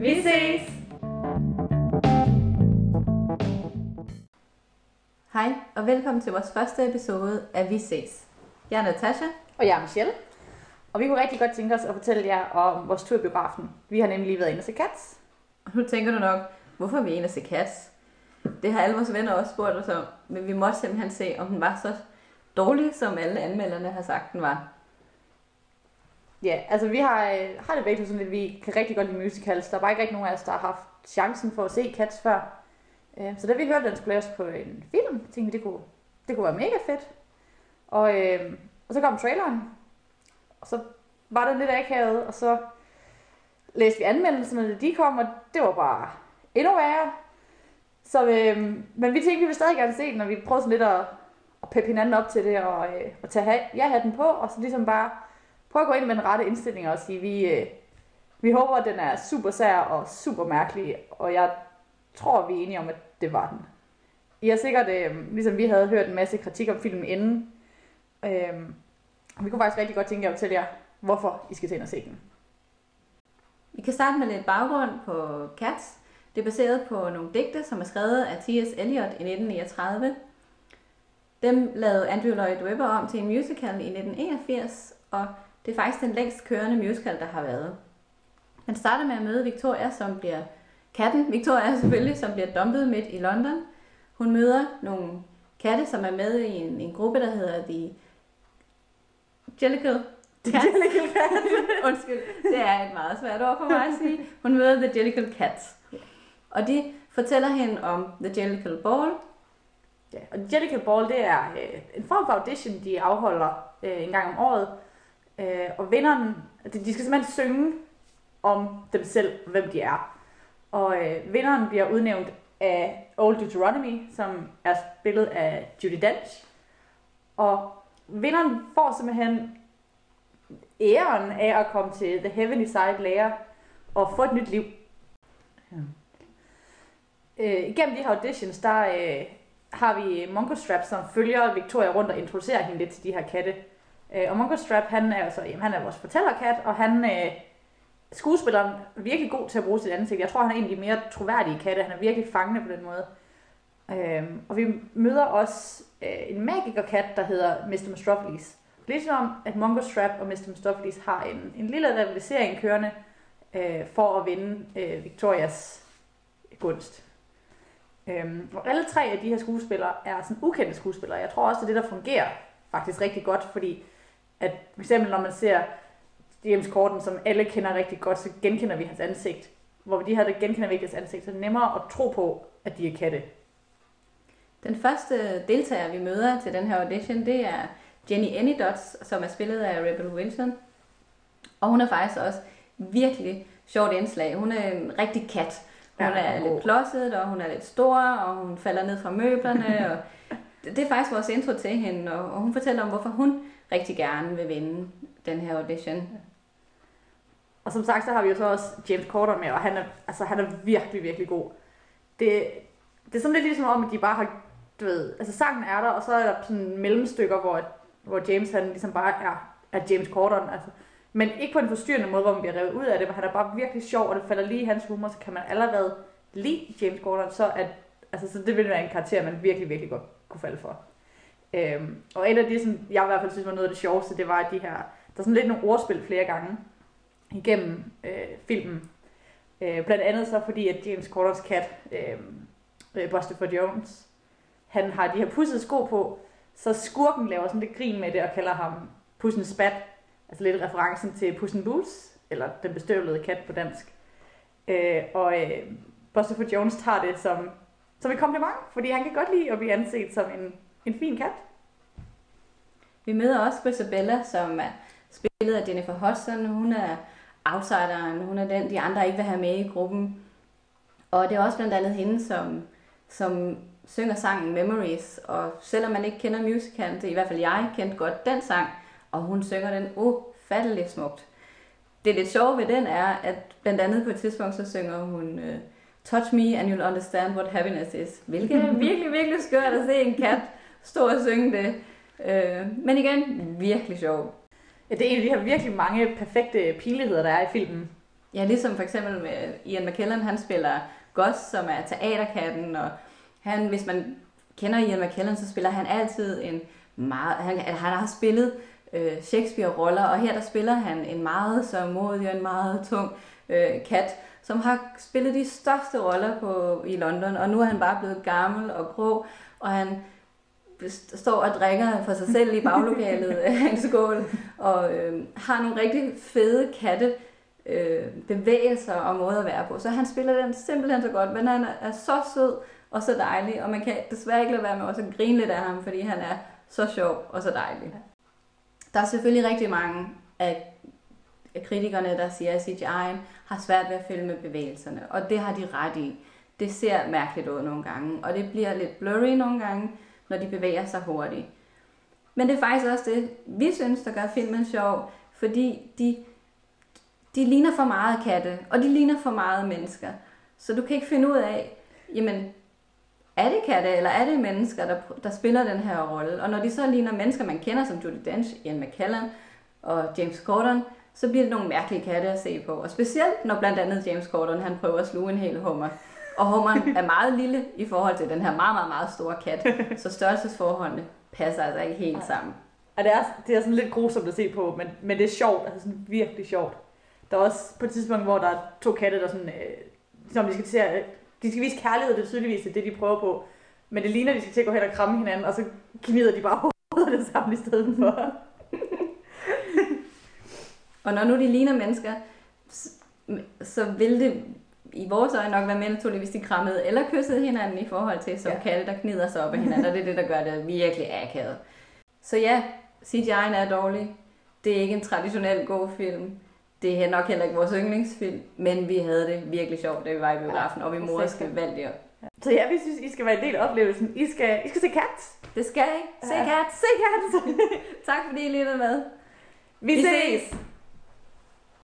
Vi ses! Hej, og velkommen til vores første episode af Vi ses. Jeg er Natasha. Og jeg er Michelle. Og vi kunne rigtig godt tænke os at fortælle jer om vores tur i biografen. Vi har nemlig lige været inde og se Cats. Og nu tænker du nok, hvorfor er vi inde og se Cats? Det har alle vores venner også spurgt os om, men vi måtte simpelthen se, om den var så dårlig, som alle anmelderne har sagt, den var. Ja, altså vi har, øh, har det begge sådan lidt, vi kan rigtig godt lide musicals. Der er bare ikke rigtig nogen af os, der har haft chancen for at se Cats før. Øh, så da vi hørte, at den skulle laves på en film, tænkte vi, det kunne, det kunne være mega fedt. Og, øh, og så kom traileren, og så var det lidt akavet, og så læste vi anmeldelserne, da de kom, og det var bare endnu værre. Så, øh, men vi tænkte, vi ville stadig gerne se den, og vi prøvede sådan lidt at, at peppe hinanden op til det, og, øh, og tage ja-hatten på, og så ligesom bare prøv at gå ind med den rette indstilling og sige, vi, øh, vi håber, at den er super sær og super mærkelig, og jeg tror, vi er enige om, at det var den. I har sikkert, øh, ligesom vi havde hørt en masse kritik om filmen inden, øh, vi kunne faktisk rigtig godt tænke jer at fortælle jer, hvorfor I skal til ind og se den. Vi kan starte med lidt baggrund på Cats. Det er baseret på nogle digte, som er skrevet af T.S. Eliot i 1939. Dem lavede Andrew Lloyd Webber om til en musical i 1981, og det er faktisk den længst kørende musical, der har været. Han starter med at møde Victoria, som bliver katten. Victoria selvfølgelig, som bliver dumpet midt i London. Hun møder nogle katte, som er med i en, en gruppe, der hedder The Jellicle Cats. Undskyld, det er et meget svært ord for mig at sige. Hun møder The Jellicle Cats. Og de fortæller hende om The Jellicle Ball. Ja, og Jellicle Ball, det er øh, en form for audition, de afholder øh, en gang om året. Øh, og vinderen, de, de skal simpelthen synge om dem selv, hvem de er. Og øh, vinderen bliver udnævnt af Old Deuteronomy, som er spillet af Judy Dench. Og vinderen får simpelthen æren af at komme til The Heavenly Side Layer og få et nyt liv. Ja. Øh, igennem de her auditions, der øh, har vi Mongo Strap, som følger Victoria rundt og introducerer hende lidt til de her katte. Øh, og Mungo Strap, han er, altså, jamen, han er vores fortællerkat, og han øh, skuespilleren er virkelig god til at bruge sit ansigt. Jeg tror, han er en af de mere troværdige katte. Han er virkelig fangende på den måde. Øh, og vi møder også øh, en magikerkat, der hedder Mr. Mistropheles. Ligesom at Mungo Strap og Mr. Mistopheles har en, en lille rivalisering kørende øh, for at vinde øh, Victorias gunst. Øhm, og alle tre af de her skuespillere er sådan ukendte skuespillere. Jeg tror også, det er det, der fungerer faktisk rigtig godt, fordi at for eksempel når man ser James Corden, som alle kender rigtig godt, så genkender vi hans ansigt. Hvor de her, der genkender vi ikke hans ansigt, så er det nemmere at tro på, at de er katte. Den første deltager, vi møder til den her audition, det er Jenny Anydots, som er spillet af Rebel Wilson. Og hun er faktisk også virkelig sjovt indslag. Hun er en rigtig kat. Hun Ja, er lidt klodset, og hun er lidt stor, og hun falder ned fra møblerne. og det er faktisk vores intro til hende, og og hun fortæller om, hvorfor hun rigtig gerne vil vinde den her audition. Og som sagt, så har vi jo så også James Corden med, og han er, altså, han er virkelig, virkelig god. Det, det er sådan lidt ligesom om, at de bare har, du ved, altså sangen er der, og så er der sådan mellemstykker, hvor, hvor James han ligesom bare er, er James Corden, altså. Men ikke på en forstyrrende måde, hvor man bliver revet ud af det, men han er bare virkelig sjov, og det falder lige i hans humor, så kan man allerede lide James Corden, så, at, altså, så det ville være en karakter, man virkelig, virkelig godt kunne falde for. Øhm, og et af de, sådan, jeg i hvert fald synes var noget af det sjoveste, det var at de her, der er sådan lidt nogle ordspil flere gange igennem øh, filmen. Øh, blandt andet så fordi, at James Corders kat, øhm, øh, Buster for Jones, han har de her pussede sko på, så skurken laver sådan lidt grin med det og kalder ham Pussen Spat, altså lidt referencen til Pussen Boots, eller den bestøvlede kat på dansk. Øh, og øh, Buster for Jones tager det som, som et kompliment, fordi han kan godt lide at blive anset som en, en fin kat. Vi møder også Isabella, som er spillet af Jennifer Hudson. Hun er outsideren, hun er den, de andre ikke vil have med i gruppen. Og det er også blandt andet hende, som, som synger sangen Memories. Og selvom man ikke kender musicalen, det er i hvert fald jeg kendte godt den sang, og hun synger den ufatteligt smukt. Det lidt sjove ved den er, at blandt andet på et tidspunkt, så synger hun Øh, Touch me and you'll understand what happiness is. Hvilket er virkelig, virkelig skørt at se en kat stå og synge det. Uh, men igen, virkelig sjov. Ja, det er en af de her virkelig mange perfekte pinligheder, der er i filmen. Ja, ligesom for eksempel med Ian McKellen, han spiller Gus, som er teaterkatten, og han, hvis man kender Ian McKellen, så spiller han altid en meget, han, han har spillet øh, Shakespeare-roller, og her der spiller han en meget så modig og en meget tung øh, kat, som har spillet de største roller på, i London, og nu er han bare blevet gammel og grå, og han står og drikker for sig selv i baglokalet af en skål, og øh, har nogle rigtig fede katte øh, bevægelser og måder at være på. Så han spiller den simpelthen så godt, men han er så sød og så dejlig, og man kan desværre ikke lade være med også at grine lidt af ham, fordi han er så sjov og så dejlig. Der er selvfølgelig rigtig mange af kritikerne, der siger, at CGI'en har svært ved at filme bevægelserne, og det har de ret i. Det ser mærkeligt ud nogle gange, og det bliver lidt blurry nogle gange, når de bevæger sig hurtigt. Men det er faktisk også det, vi synes, der gør filmen sjov, fordi de, de ligner for meget katte, og de ligner for meget mennesker. Så du kan ikke finde ud af, jamen, er det katte, eller er det mennesker, der, der spiller den her rolle? Og når de så ligner mennesker, man kender, som Judy Dench, Ian McKellen og James Corden, så bliver det nogle mærkelige katte at se på. Og specielt når blandt andet James Corden, han prøver at sluge en hel hummer. Og hummeren er meget lille i forhold til den her meget, meget, meget store kat. Så størrelsesforholdene passer altså ikke helt sammen. Og det er, det er sådan lidt grusomt at se på, men, men det er sjovt, altså sådan virkelig sjovt. Der er også på et tidspunkt, hvor der er to katte, der sådan, øh, som de skal til at, de skal vise kærlighed, det er tydeligvis det, de prøver på. Men det ligner, at de skal til at gå hen og kramme hinanden, og så gnider de bare hovedet det sammen i stedet for. Og når nu de ligner mennesker, så vil det i vores øjne nok være mere naturligt, hvis de krammede eller kyssede hinanden i forhold til som ja. kalde, der knider sig op af hinanden, og det er det, der gør det virkelig akavet. Så ja, CGI'en er dårlig. Det er ikke en traditionel god film. Det er nok heller ikke vores yndlingsfilm, men vi havde det virkelig sjovt, da vi var i biografen, og vi morske valgte det. Så ja, vi synes, I skal være en del af oplevelsen. I skal, I skal se Cats. Det skal I. Se ja. Cats. Se Cats. tak fordi I lyttede med. Vi, vi ses. ses.